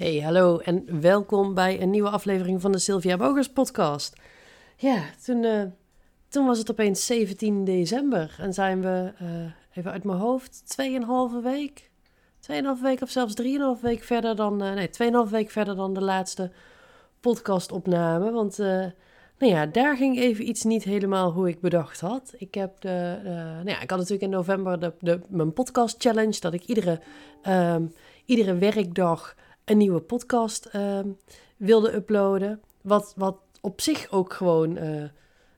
Hey, hallo en welkom bij een nieuwe aflevering van de Sylvia Bogers podcast. Ja, toen, uh, toen was het opeens 17 december en zijn we, uh, even uit mijn hoofd, 2,5 week, 2,5 week of zelfs 3,5 week verder dan, uh, nee, 2,5 week verder dan de laatste podcastopname. Want nou ja, daar ging even iets niet helemaal hoe ik bedacht had. Ik heb de, nou ja, ik had natuurlijk in november de, de, mijn podcast challenge, dat ik iedere, um, iedere werkdag een nieuwe podcast uh, wilde uploaden. Wat, wat op zich ook gewoon, uh,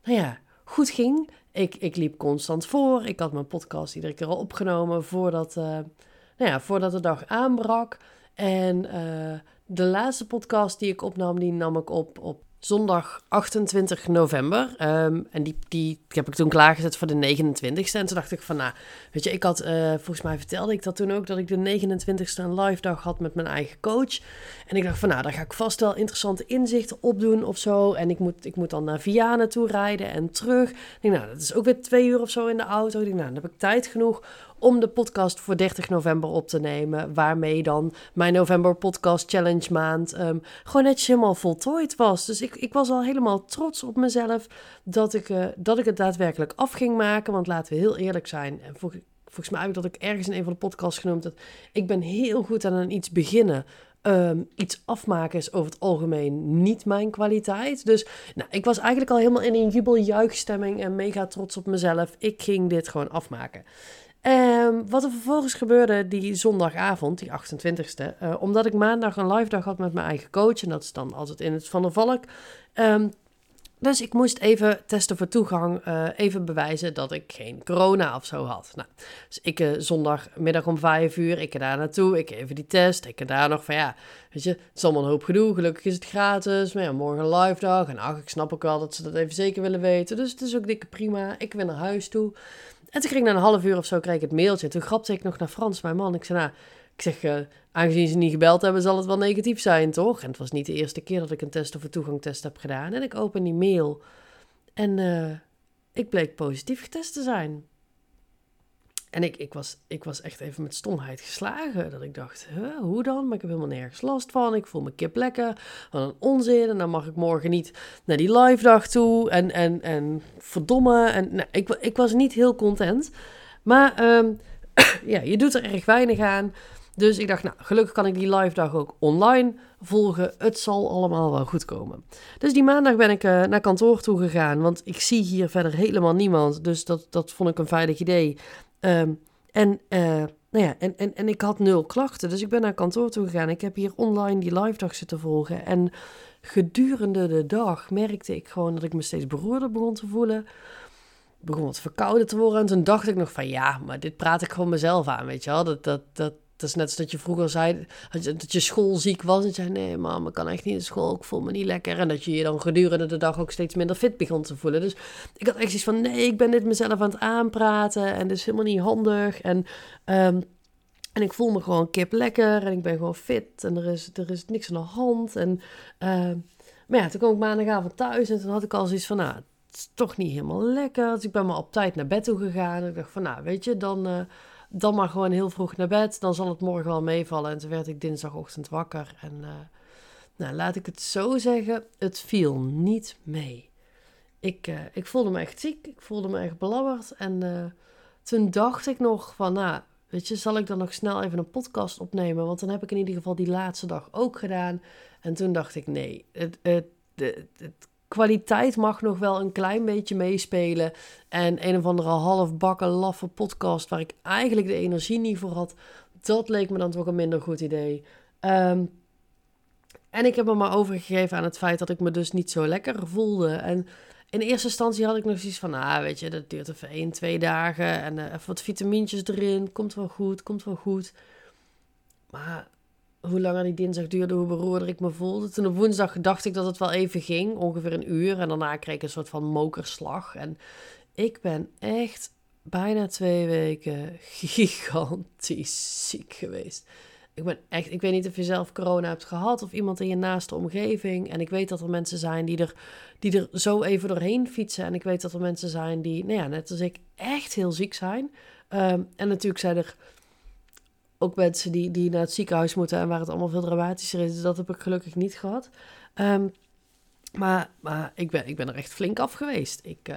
nou ja, goed ging. Ik, ik liep constant voor. Ik had mijn podcast iedere keer al opgenomen voordat, uh, nou ja, voordat de dag aanbrak. En uh, de laatste podcast die ik opnam, die nam ik op op zondag 28 november. Um, en die, die, heb ik toen klaargezet voor de 29ste. En toen dacht ik van, nou, weet je, ik had, uh, volgens mij vertelde ik dat toen ook, dat ik de 29ste een live dag had met mijn eigen coach. En ik dacht van, nou, daar ga ik vast wel interessante inzichten opdoen of zo. En ik moet, ik moet dan naar Vianen toe rijden en terug. Ik denk, nou, dat is ook weer twee uur of zo in de auto. Ik denk, nou, dan heb ik tijd genoeg om de podcast voor 30 november op te nemen. Waarmee dan mijn november podcast challenge maand um, gewoon netjes helemaal voltooid was. Dus ik, ik was al helemaal trots op mezelf dat ik, uh, dat ik het daadwerkelijk af ging maken. Want laten we heel eerlijk zijn. En volgens mij ik dat ik ergens in een van de podcasts genoemd. Dat ik ben heel goed aan iets beginnen. Um, iets afmaken is over het algemeen niet mijn kwaliteit. Dus nou, ik was eigenlijk al helemaal in een jubeljuichstemming en mega trots op mezelf. Ik ging dit gewoon afmaken. Um, wat er vervolgens gebeurde die zondagavond, die 28e, uh, omdat ik maandag een live dag had met mijn eigen coach. En dat is dan altijd in het Van der Valk. Um, dus ik moest even testen voor toegang, uh, even bewijzen dat ik geen corona of zo had. Nou, dus ik uh, zondagmiddag om vijf uur, ik daar naartoe, ik even die test, ik daar nog van ja, weet je, het is allemaal een hoop gedoe, gelukkig is het gratis, maar ja, morgen live dag. En ach, ik snap ook wel dat ze dat even zeker willen weten, dus het is ook dikke prima, ik ben naar huis toe. En toen kreeg ik na een half uur of zo kreeg ik het mailtje. Toen grapte ik nog naar Frans, mijn man. Ik zei, nou, ik zeg, uh, aangezien ze niet gebeld hebben, zal het wel negatief zijn, toch? En het was niet de eerste keer dat ik een test of een toegangtest heb gedaan. En ik open die mail en uh, ik bleek positief getest te zijn. En ik, ik, was, ik was echt even met stomheid geslagen. Dat ik dacht, huh, hoe dan? Maar ik heb helemaal nergens last van. Ik voel me kip lekker. Wat een onzin. En dan mag ik morgen niet naar die live dag toe. En, en, en verdomme. En, nou, ik, ik was niet heel content. Maar um, ja, je doet er erg weinig aan. Dus ik dacht, nou, gelukkig kan ik die live dag ook online volgen. Het zal allemaal wel goed komen. Dus die maandag ben ik uh, naar kantoor toe gegaan. Want ik zie hier verder helemaal niemand. Dus dat, dat vond ik een veilig idee. Um, en, uh, nou ja, en, en, en ik had nul klachten. Dus ik ben naar kantoor toe gegaan. Ik heb hier online die live dag zitten volgen. En gedurende de dag merkte ik gewoon dat ik me steeds beroerder begon te voelen. Begon wat verkouden te worden. En toen dacht ik nog van ja, maar dit praat ik gewoon mezelf aan, weet je wel. Dat, dat, dat, dat is net als dat je vroeger zei dat je schoolziek was. En zei, nee mam, ik kan echt niet in school, ik voel me niet lekker. En dat je je dan gedurende de dag ook steeds minder fit begon te voelen. Dus ik had echt zoiets van, nee, ik ben dit mezelf aan het aanpraten. En dat is helemaal niet handig. En, um, en ik voel me gewoon kip lekker. En ik ben gewoon fit. En er is, er is niks aan de hand. En, uh, maar ja, toen kwam ik maandagavond thuis. En toen had ik al zoiets van, nou, het is toch niet helemaal lekker. Dus ik ben maar op tijd naar bed toe gegaan. En ik dacht van, nou, weet je, dan... Uh, dan maar gewoon heel vroeg naar bed. Dan zal het morgen wel meevallen. En toen werd ik dinsdagochtend wakker. En uh, nou, laat ik het zo zeggen, het viel niet mee. Ik, uh, ik voelde me echt ziek. Ik voelde me echt belabberd. En uh, toen dacht ik nog van, nou, weet je, zal ik dan nog snel even een podcast opnemen? Want dan heb ik in ieder geval die laatste dag ook gedaan. En toen dacht ik, nee, het, het, het, het kwaliteit mag nog wel een klein beetje meespelen. En een of andere halfbakken laffe podcast waar ik eigenlijk de energie niet voor had, dat leek me dan toch een minder goed idee. Um, en ik heb me maar overgegeven aan het feit dat ik me dus niet zo lekker voelde. En in eerste instantie had ik nog zoiets van, ah, weet je, dat duurt even één, twee dagen. En uh, even wat vitamintjes erin, komt wel goed, komt wel goed. Maar hoe langer die dinsdag duurde, hoe beroerder ik me voelde. Toen op woensdag dacht ik dat het wel even ging, ongeveer een uur. En daarna kreeg ik een soort van mokerslag. En ik ben echt bijna twee weken gigantisch ziek geweest. Ik ben echt, ik weet niet of je zelf corona hebt gehad of iemand in je naaste omgeving. En ik weet dat er mensen zijn die er, die er zo even doorheen fietsen. En ik weet dat er mensen zijn die, nou ja, net als ik, echt heel ziek zijn. Um, en natuurlijk zijn er ook mensen die, die naar het ziekenhuis moeten en waar het allemaal veel dramatischer is. Dus dat heb ik gelukkig niet gehad. Ehm, maar maar ik, ben, ik ben er echt flink af geweest. Ik, uh,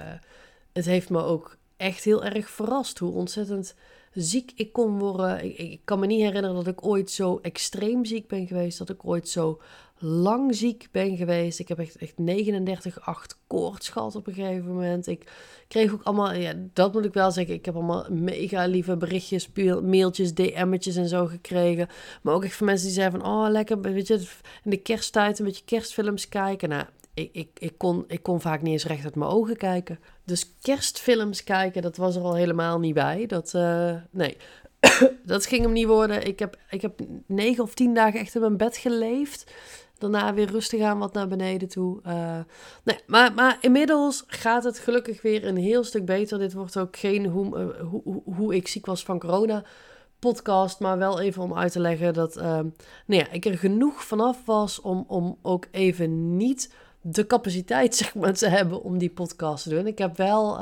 het heeft me ook echt heel erg verrast hoe ontzettend ziek ik kon worden. Ik, kan me niet herinneren dat ik ooit zo extreem ziek ben geweest. Dat ik ooit zo lang ziek ben geweest. Ik heb echt, echt 39,8 koorts gehad op een gegeven moment. Ik kreeg ook allemaal, ja, dat moet ik wel zeggen. Ik heb allemaal mega lieve berichtjes, mailtjes, DM'tjes en zo gekregen. Maar ook echt van mensen die zeiden van, oh lekker, weet je, in de kersttijd een beetje kerstfilms kijken. Nou, ik, ik, ik, kon, ik kon vaak niet eens recht uit mijn ogen kijken. Dus kerstfilms kijken, dat was er al helemaal niet bij. Dat, uh, nee, dat ging hem niet worden. Ik heb, ik heb negen of tien dagen echt in mijn bed geleefd. Daarna weer rustig aan wat naar beneden toe. Uh, nee, maar, maar inmiddels gaat het gelukkig weer een heel stuk beter. Dit wordt ook geen hoe, uh, hoe, hoe ik ziek was van corona podcast. Maar wel even om uit te leggen dat uh, nou ja, ik er genoeg vanaf was om, om ook even niet de capaciteit zeg maar, te hebben om die podcast te doen. Ik heb wel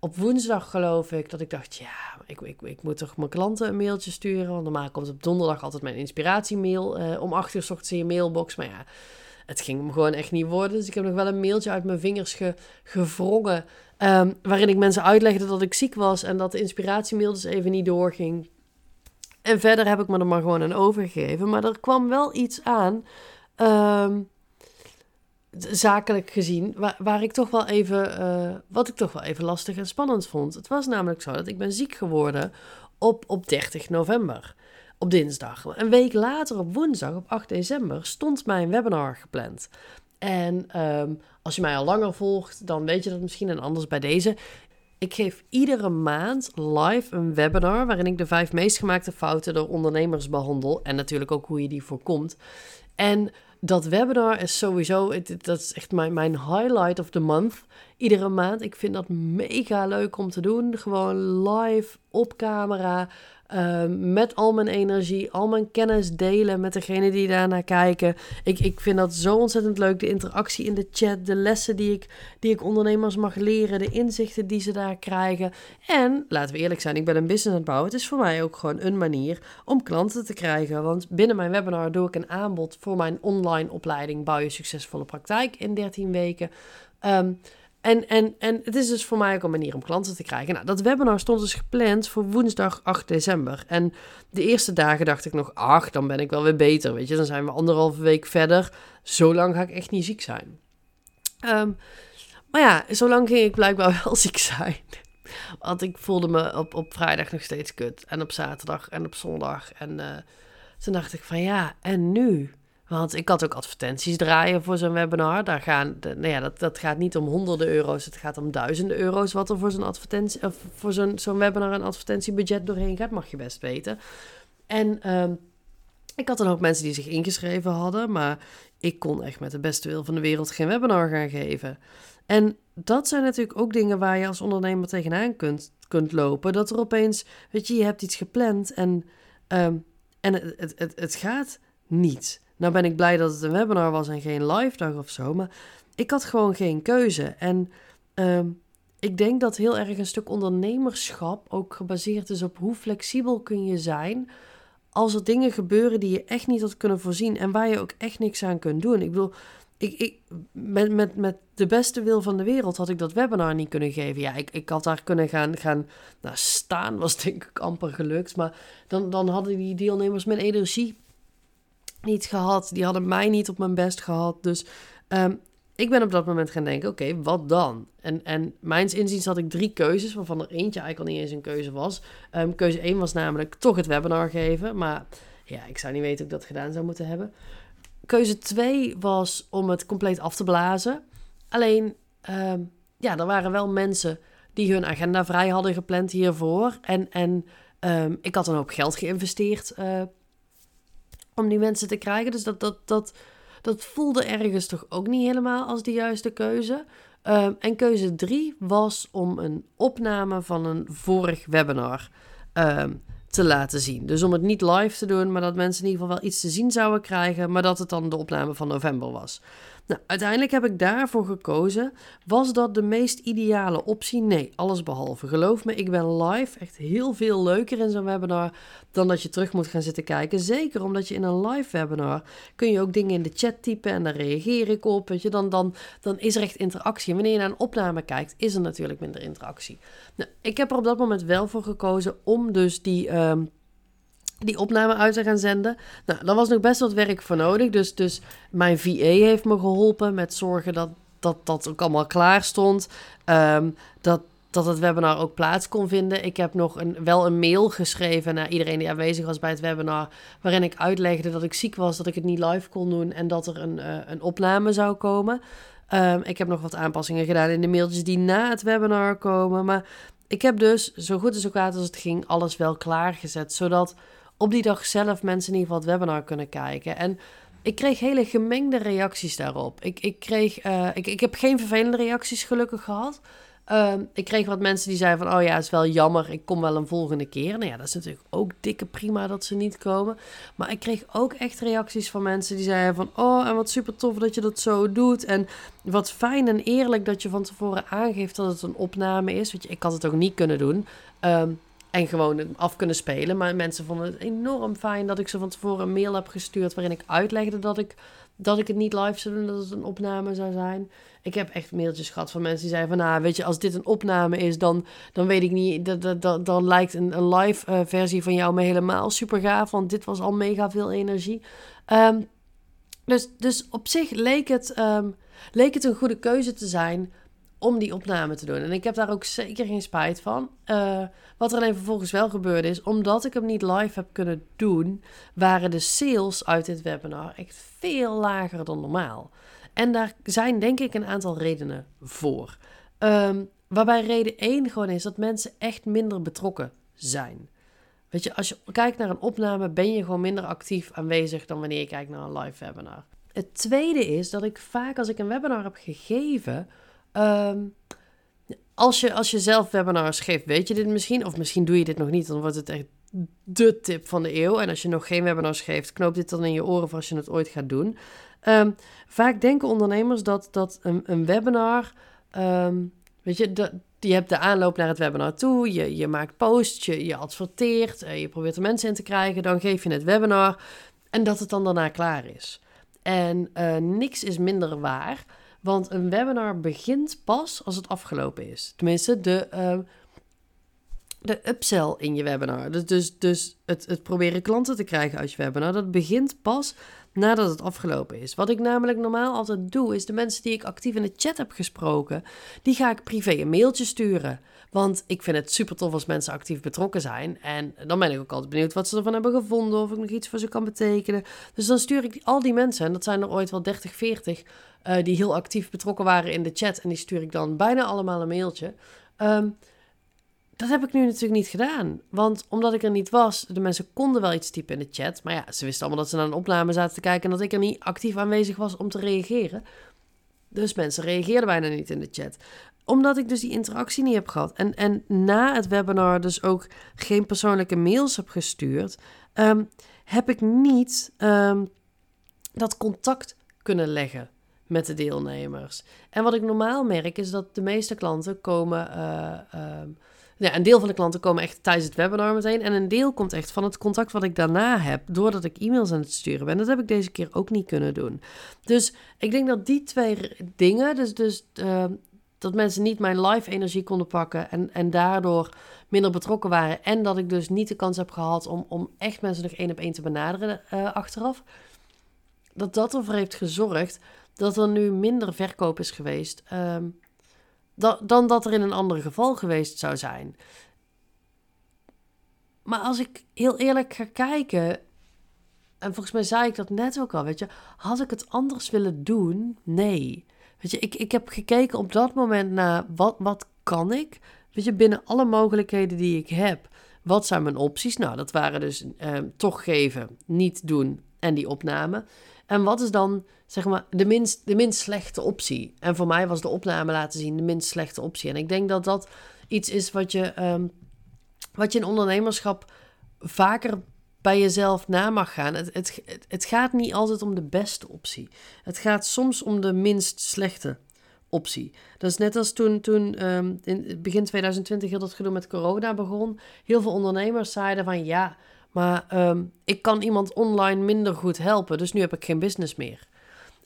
op woensdag geloof ik dat ik dacht, ja, ik, ik, ik moet toch mijn klanten een mailtje sturen. Want normaal komt op donderdag altijd mijn inspiratiemail uh, om acht uur s ochtends in je mailbox. Maar ja, het ging hem gewoon echt niet worden. Dus ik heb nog wel een mailtje uit mijn vingers ge, gevrongen. Um, waarin ik mensen uitlegde dat ik ziek was en dat de inspiratiemail dus even niet doorging. En verder heb ik me er maar gewoon aan overgegeven. Maar er kwam wel iets aan. Um, zakelijk gezien, waar, waar, ik toch wel even, uh, wat ik toch wel even lastig en spannend vond. Het was namelijk zo dat ik ben ziek geworden op, op 30 november, op dinsdag. Een week later, op woensdag, op 8 december, stond mijn webinar gepland. En um, als je mij al langer volgt, dan weet je dat misschien en anders bij deze. Ik geef iedere maand live een webinar waarin ik de vijf meest gemaakte fouten door ondernemers behandel. En natuurlijk ook hoe je die voorkomt. En dat webinar is sowieso, dat is echt mijn, mijn highlight of the month. Iedere maand. Ik vind dat mega leuk om te doen. Gewoon live op camera. Ehm, met al mijn energie, al mijn kennis delen met degene die daarnaar kijken. Ik, ik vind dat zo ontzettend leuk. De interactie in de chat, de lessen die ik, die ik ondernemers mag leren, de inzichten die ze daar krijgen. En laten we eerlijk zijn, ik ben een business aan het bouwen. Het is voor mij ook gewoon een manier om klanten te krijgen. Want binnen mijn webinar doe ik een aanbod voor mijn online opleiding Bouw je succesvolle praktijk in 13 weken. Um, en, en, en het is dus voor mij ook een manier om klanten te krijgen. Nou, dat webinar stond dus gepland voor woensdag 8 december. En de eerste dagen dacht ik nog, ach, dan ben ik wel weer beter. Weet je, dan zijn we anderhalve week verder. Zo lang ga ik echt niet ziek zijn. Um, maar ja, zo lang ging ik blijkbaar wel ziek zijn. Want ik voelde me op, op vrijdag nog steeds kut. En op zaterdag en op zondag. En uh, toen dacht ik van ja, en nu? Want ik had ook advertenties draaien voor zo'n webinar. Daar gaan, nou ja, dat, dat gaat niet om honderden euro's, het gaat om duizenden euro's wat er voor zo'n advertentie, voor zo'n zo'n webinar een advertentiebudget doorheen gaat, mag je best weten. En um, ik had dan ook mensen die zich ingeschreven hadden, maar ik kon echt met de beste wil van de wereld geen webinar gaan geven. En dat zijn natuurlijk ook dingen waar je als ondernemer tegenaan kunt, kunt lopen. Dat er opeens, weet je, je hebt iets gepland en, um, en het, het, het, het gaat niet. Nou ben ik blij dat het een webinar was en geen live dag of zo. Maar ik had gewoon geen keuze. En uh, ik denk dat heel erg een stuk ondernemerschap ook gebaseerd is op hoe flexibel kun je zijn als er dingen gebeuren die je echt niet had kunnen voorzien en waar je ook echt niks aan kunt doen. Ik bedoel, ik, ik, met, met, met de beste wil van de wereld had ik dat webinar niet kunnen geven. Ja, ik, ik had daar kunnen gaan, gaan nou, staan, was denk ik amper gelukt. Maar dan, dan hadden die deelnemers mijn energie niet gehad. Die hadden mij niet op mijn best gehad. Dus um, ik ben op dat moment gaan denken: oké, wat dan? En, en mijns inziens had ik drie keuzes, waarvan er eentje eigenlijk al niet eens een keuze was. Um, keuze 1 was namelijk toch het webinar geven. Maar ja, ik zou niet weten of ik dat gedaan zou moeten hebben. Keuze 2 was om het compleet af te blazen. Alleen, um, ja, er waren wel mensen die hun agenda vrij hadden gepland hiervoor. En, en ik had een hoop geld geïnvesteerd uh, om die mensen te krijgen. Dus dat, dat, dat, dat voelde ergens toch ook niet helemaal als de juiste keuze. Um, en keuze drie was om een opname van een vorig webinar um, te laten zien. Dus om het niet live te doen, maar dat mensen in ieder geval wel iets te zien zouden krijgen, maar dat het dan de opname van november was. Nou, uiteindelijk heb ik daarvoor gekozen. Was dat de meest ideale optie? Nee, alles behalve. Geloof me, ik ben live echt heel veel leuker in zo'n webinar dan dat je terug moet gaan zitten kijken. Zeker omdat je in een live webinar kun je ook dingen in de chat typen en daar reageer ik op. Je, dan, dan, dan is er echt interactie. En wanneer je naar een opname kijkt, is er natuurlijk minder interactie. Nou, ik heb er op dat moment wel voor gekozen om dus die. Ehm, die opname uit te gaan zenden. Nou, daar was nog best wat werk voor nodig. Dus, dus mijn VA heeft me geholpen met zorgen dat dat, dat ook allemaal klaar stond. Um, dat, dat het webinar ook plaats kon vinden. Ik heb nog een, wel een mail geschreven naar iedereen die aanwezig was bij het webinar. Waarin ik uitlegde dat ik ziek was, dat ik het niet live kon doen en dat er een, uh, een opname zou komen. Um, ik heb nog wat aanpassingen gedaan in de mailtjes die na het webinar komen. Maar ik heb dus, zo goed zo kwaad als het ging, alles wel klaargezet. Zodat op die dag zelf mensen in ieder geval het webinar kunnen kijken. En ik kreeg hele gemengde reacties daarop. Ik, ik, kreeg, uh, ik, ik heb geen vervelende reacties gelukkig gehad. Uh, ik kreeg wat mensen die zeiden van, oh ja, is wel jammer, ik kom wel een volgende keer. Nou ja, dat is natuurlijk ook dikke prima dat ze niet komen. Maar ik kreeg ook echt reacties van mensen die zeiden van, oh, en wat super tof dat je dat zo doet. En wat fijn en eerlijk dat je van tevoren aangeeft dat het een opname is. Weet je, ik had het ook niet kunnen doen. Um, en gewoon af kunnen spelen. Maar mensen vonden het enorm fijn dat ik ze van tevoren een mail heb gestuurd. waarin ik uitlegde dat ik, dat ik het niet live zou doen, dat het een opname zou zijn. Ik heb echt mailtjes gehad van mensen die zeiden van... nou, weet je, als dit een opname is, dan, dan weet ik niet... Dat, dat, dan lijkt een, een live uh, versie van jou me helemaal super gaaf... want dit was al mega veel energie. Um, dus, dus op zich leek het, um, leek het een goede keuze te zijn om die opname te doen. En ik heb daar ook zeker geen spijt van. Uh, wat er alleen vervolgens wel gebeurde is, omdat ik hem niet live heb kunnen doen, waren de sales uit dit webinar echt veel lager dan normaal. En daar zijn denk ik een aantal redenen voor. Um, waarbij reden 1 gewoon is dat mensen echt minder betrokken zijn. Weet je, als je kijkt naar een opname, ben je gewoon minder actief aanwezig dan wanneer je kijkt naar een live webinar. Het tweede is dat ik vaak als ik een webinar heb gegeven, um, als je, als je zelf webinars geeft, weet je dit misschien. Of misschien doe je dit nog niet, dan wordt het echt de tip van de eeuw. En als je nog geen webinars geeft, knoop dit dan in je oren voor als je het ooit gaat doen. Um, vaak denken ondernemers dat, dat een, webinar. Um, weet je, dat, je hebt de aanloop naar het webinar toe. Je, je maakt posts, je, je adverteert, uh, je probeert er mensen in te krijgen. Dan geef je het webinar. En dat het dan daarna klaar is. En uh, niks is minder waar. Want een webinar begint pas als het afgelopen is. Tenminste, de, uh, de upsell in je webinar. Dus, dus, dus het, het proberen klanten te krijgen uit je webinar. Dat begint pas nadat het afgelopen is. Wat ik namelijk normaal altijd doe, is de mensen die ik actief in de chat heb gesproken, die ga ik privé een mailtje sturen. Want ik vind het super tof als mensen actief betrokken zijn. En dan ben ik ook altijd benieuwd wat ze ervan hebben gevonden. Of ik nog iets voor ze kan betekenen. Dus dan stuur ik al die mensen, en dat zijn er ooit wel 30, 40, uh, die heel actief betrokken waren in de chat. En die stuur ik dan bijna allemaal een mailtje. Um, dat heb ik nu natuurlijk niet gedaan. Want omdat ik er niet was, de mensen konden wel iets typen in de chat. Maar ja, ze wisten allemaal dat ze naar een opname zaten te kijken en dat ik er niet actief aanwezig was om te reageren. Dus mensen reageerden bijna niet in de chat. Omdat ik dus die interactie niet heb gehad. En, en na het webinar dus ook geen persoonlijke mails heb gestuurd, um, heb ik niet um, dat contact kunnen leggen met de deelnemers. En wat ik normaal merk is dat de meeste klanten komen. Uh, uh, ja, een deel van de klanten komen echt tijdens het webinar meteen. En een deel komt echt van het contact wat ik daarna heb. Doordat ik e-mails aan het sturen ben. Dat heb ik deze keer ook niet kunnen doen. Dus ik denk dat die twee dingen. Dus, dus uh, dat mensen niet mijn live energie konden pakken. En, en daardoor minder betrokken waren. En dat ik dus niet de kans heb gehad om, om echt mensen nog één op één te benaderen uh, achteraf. Dat dat ervoor heeft gezorgd dat er nu minder verkoop is geweest. Um, dan dat er in een ander geval geweest zou zijn. Maar als ik heel eerlijk ga kijken, en volgens mij zei ik dat net ook al, weet je, had ik het anders willen doen? Nee. Weet je, ik, ik heb gekeken op dat moment naar wat, wat kan ik? Weet je, binnen alle mogelijkheden die ik heb. Wat zijn mijn opties? Nou, dat waren dus eh, toch geven, niet doen en die opname. En wat is dan, zeg maar, de minst, de minst slechte optie? En voor mij was de opname laten zien de minst slechte optie. En ik denk dat dat iets is wat je, um, wat je in ondernemerschap vaker bij jezelf na mag gaan. Het, het, het gaat niet altijd om de beste optie. Het gaat soms om de minst slechte optie. Dat is net als toen, toen um, in begin 2020 heel dat gedoe met corona begon. Heel veel ondernemers zeiden van ja, maar ehm, ik kan iemand online minder goed helpen, dus nu heb ik geen business meer.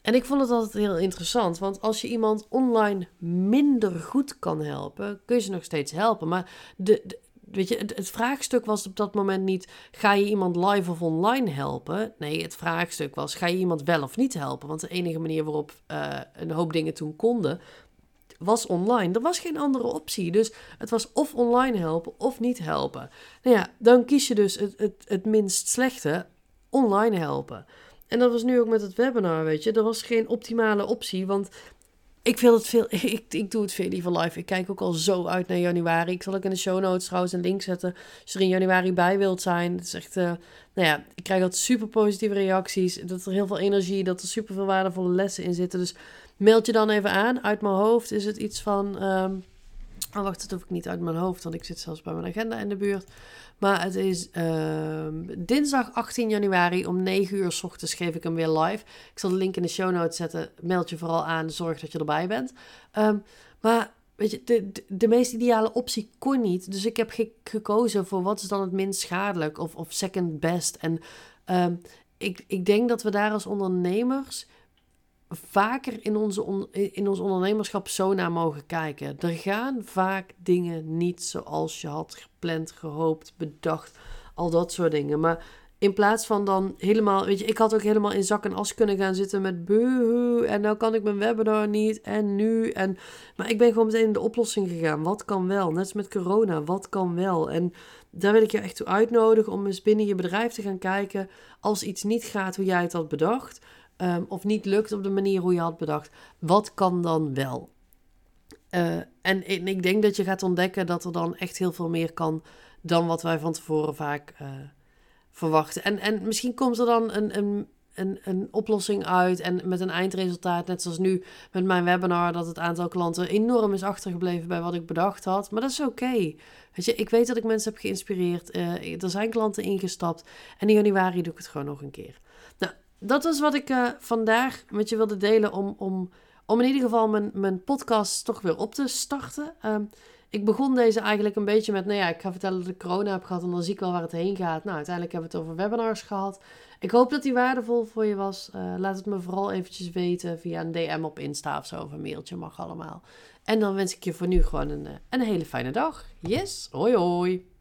En ik vond het altijd heel interessant, want als je iemand online minder goed kan helpen, kun je ze nog steeds helpen. Maar de, weet je, het, vraagstuk was op dat moment niet: ga je iemand live of online helpen? Nee, het vraagstuk was: ga je iemand wel of niet helpen? Want de enige manier waarop uh, een hoop dingen toen konden, was online. Er was geen andere optie. Dus het was of online helpen of niet helpen. Nou ja, dan kies je dus het, het, het minst slechte: online helpen. En dat was nu ook met het webinar, weet je. Er was geen optimale optie, want ik, wil het veel, ik, ik doe het veel liever live. Ik kijk ook al zo uit naar januari. Ik zal ook in de show notes trouwens een link zetten. Als je er in januari bij wilt zijn. Het is echt, uh, nou ja, ik krijg altijd super positieve reacties. Dat er heel veel energie, dat er super veel waardevolle lessen in zitten. Dus meld je dan even aan. Uit mijn hoofd is het iets van... Um, oh, wacht, dat hoef ik niet uit mijn hoofd, want ik zit zelfs bij mijn agenda in de buurt. Maar het is uh, dinsdag 18 januari om 9 uur s ochtends geef ik hem weer live. Ik zal de link in de show notes zetten. Meld je vooral aan, zorg dat je erbij bent. Um, maar weet je, de, de, meest ideale optie kon niet. Dus ik heb gekozen voor wat is dan het minst schadelijk of, of second best. En um, ik, ik denk dat we daar als ondernemers vaker in, onze in ons ondernemerschap zo naar mogen kijken. Er gaan vaak dingen niet zoals je had gepland, gehoopt, bedacht, al dat soort dingen. Maar in plaats van dan helemaal, weet je, ik had ook helemaal in zak en as kunnen gaan zitten met buhu en nou kan ik mijn webinar niet en nu en maar ik ben gewoon meteen in de oplossing gegaan. Wat kan wel? Net als met corona, wat kan wel? En daar wil ik je echt toe uitnodigen om eens binnen je bedrijf te gaan kijken als iets niet gaat hoe jij het had bedacht Ehm, of niet lukt op de manier hoe je had bedacht, wat kan dan wel? Uh, en, ik denk dat je gaat ontdekken dat er dan echt heel veel meer kan dan wat wij van tevoren vaak uh, verwachten. En, en misschien komt er dan een, een, een, een oplossing uit en met een eindresultaat, net zoals nu met mijn webinar, dat het aantal klanten enorm is achtergebleven bij wat ik bedacht had. Maar dat is oké. Weet je, ik weet dat ik mensen heb geïnspireerd. Uh, er zijn klanten ingestapt. En in januari doe ik het gewoon nog een keer. Dat is wat ik uh, vandaag met je wilde delen om, om, om in ieder geval mijn, mijn podcast toch weer op te starten. Uh, ik begon deze eigenlijk een beetje met, nou ja, ik ga vertellen dat ik corona heb gehad en dan zie ik wel waar het heen gaat. Nou, uiteindelijk hebben we het over webinars gehad. Ik hoop dat die waardevol voor je was. Uh, laat het me vooral eventjes weten via een DM op Insta of zo, of een mailtje, mag allemaal. En dan wens ik je voor nu gewoon een, een hele fijne dag. Yes, hoi hoi.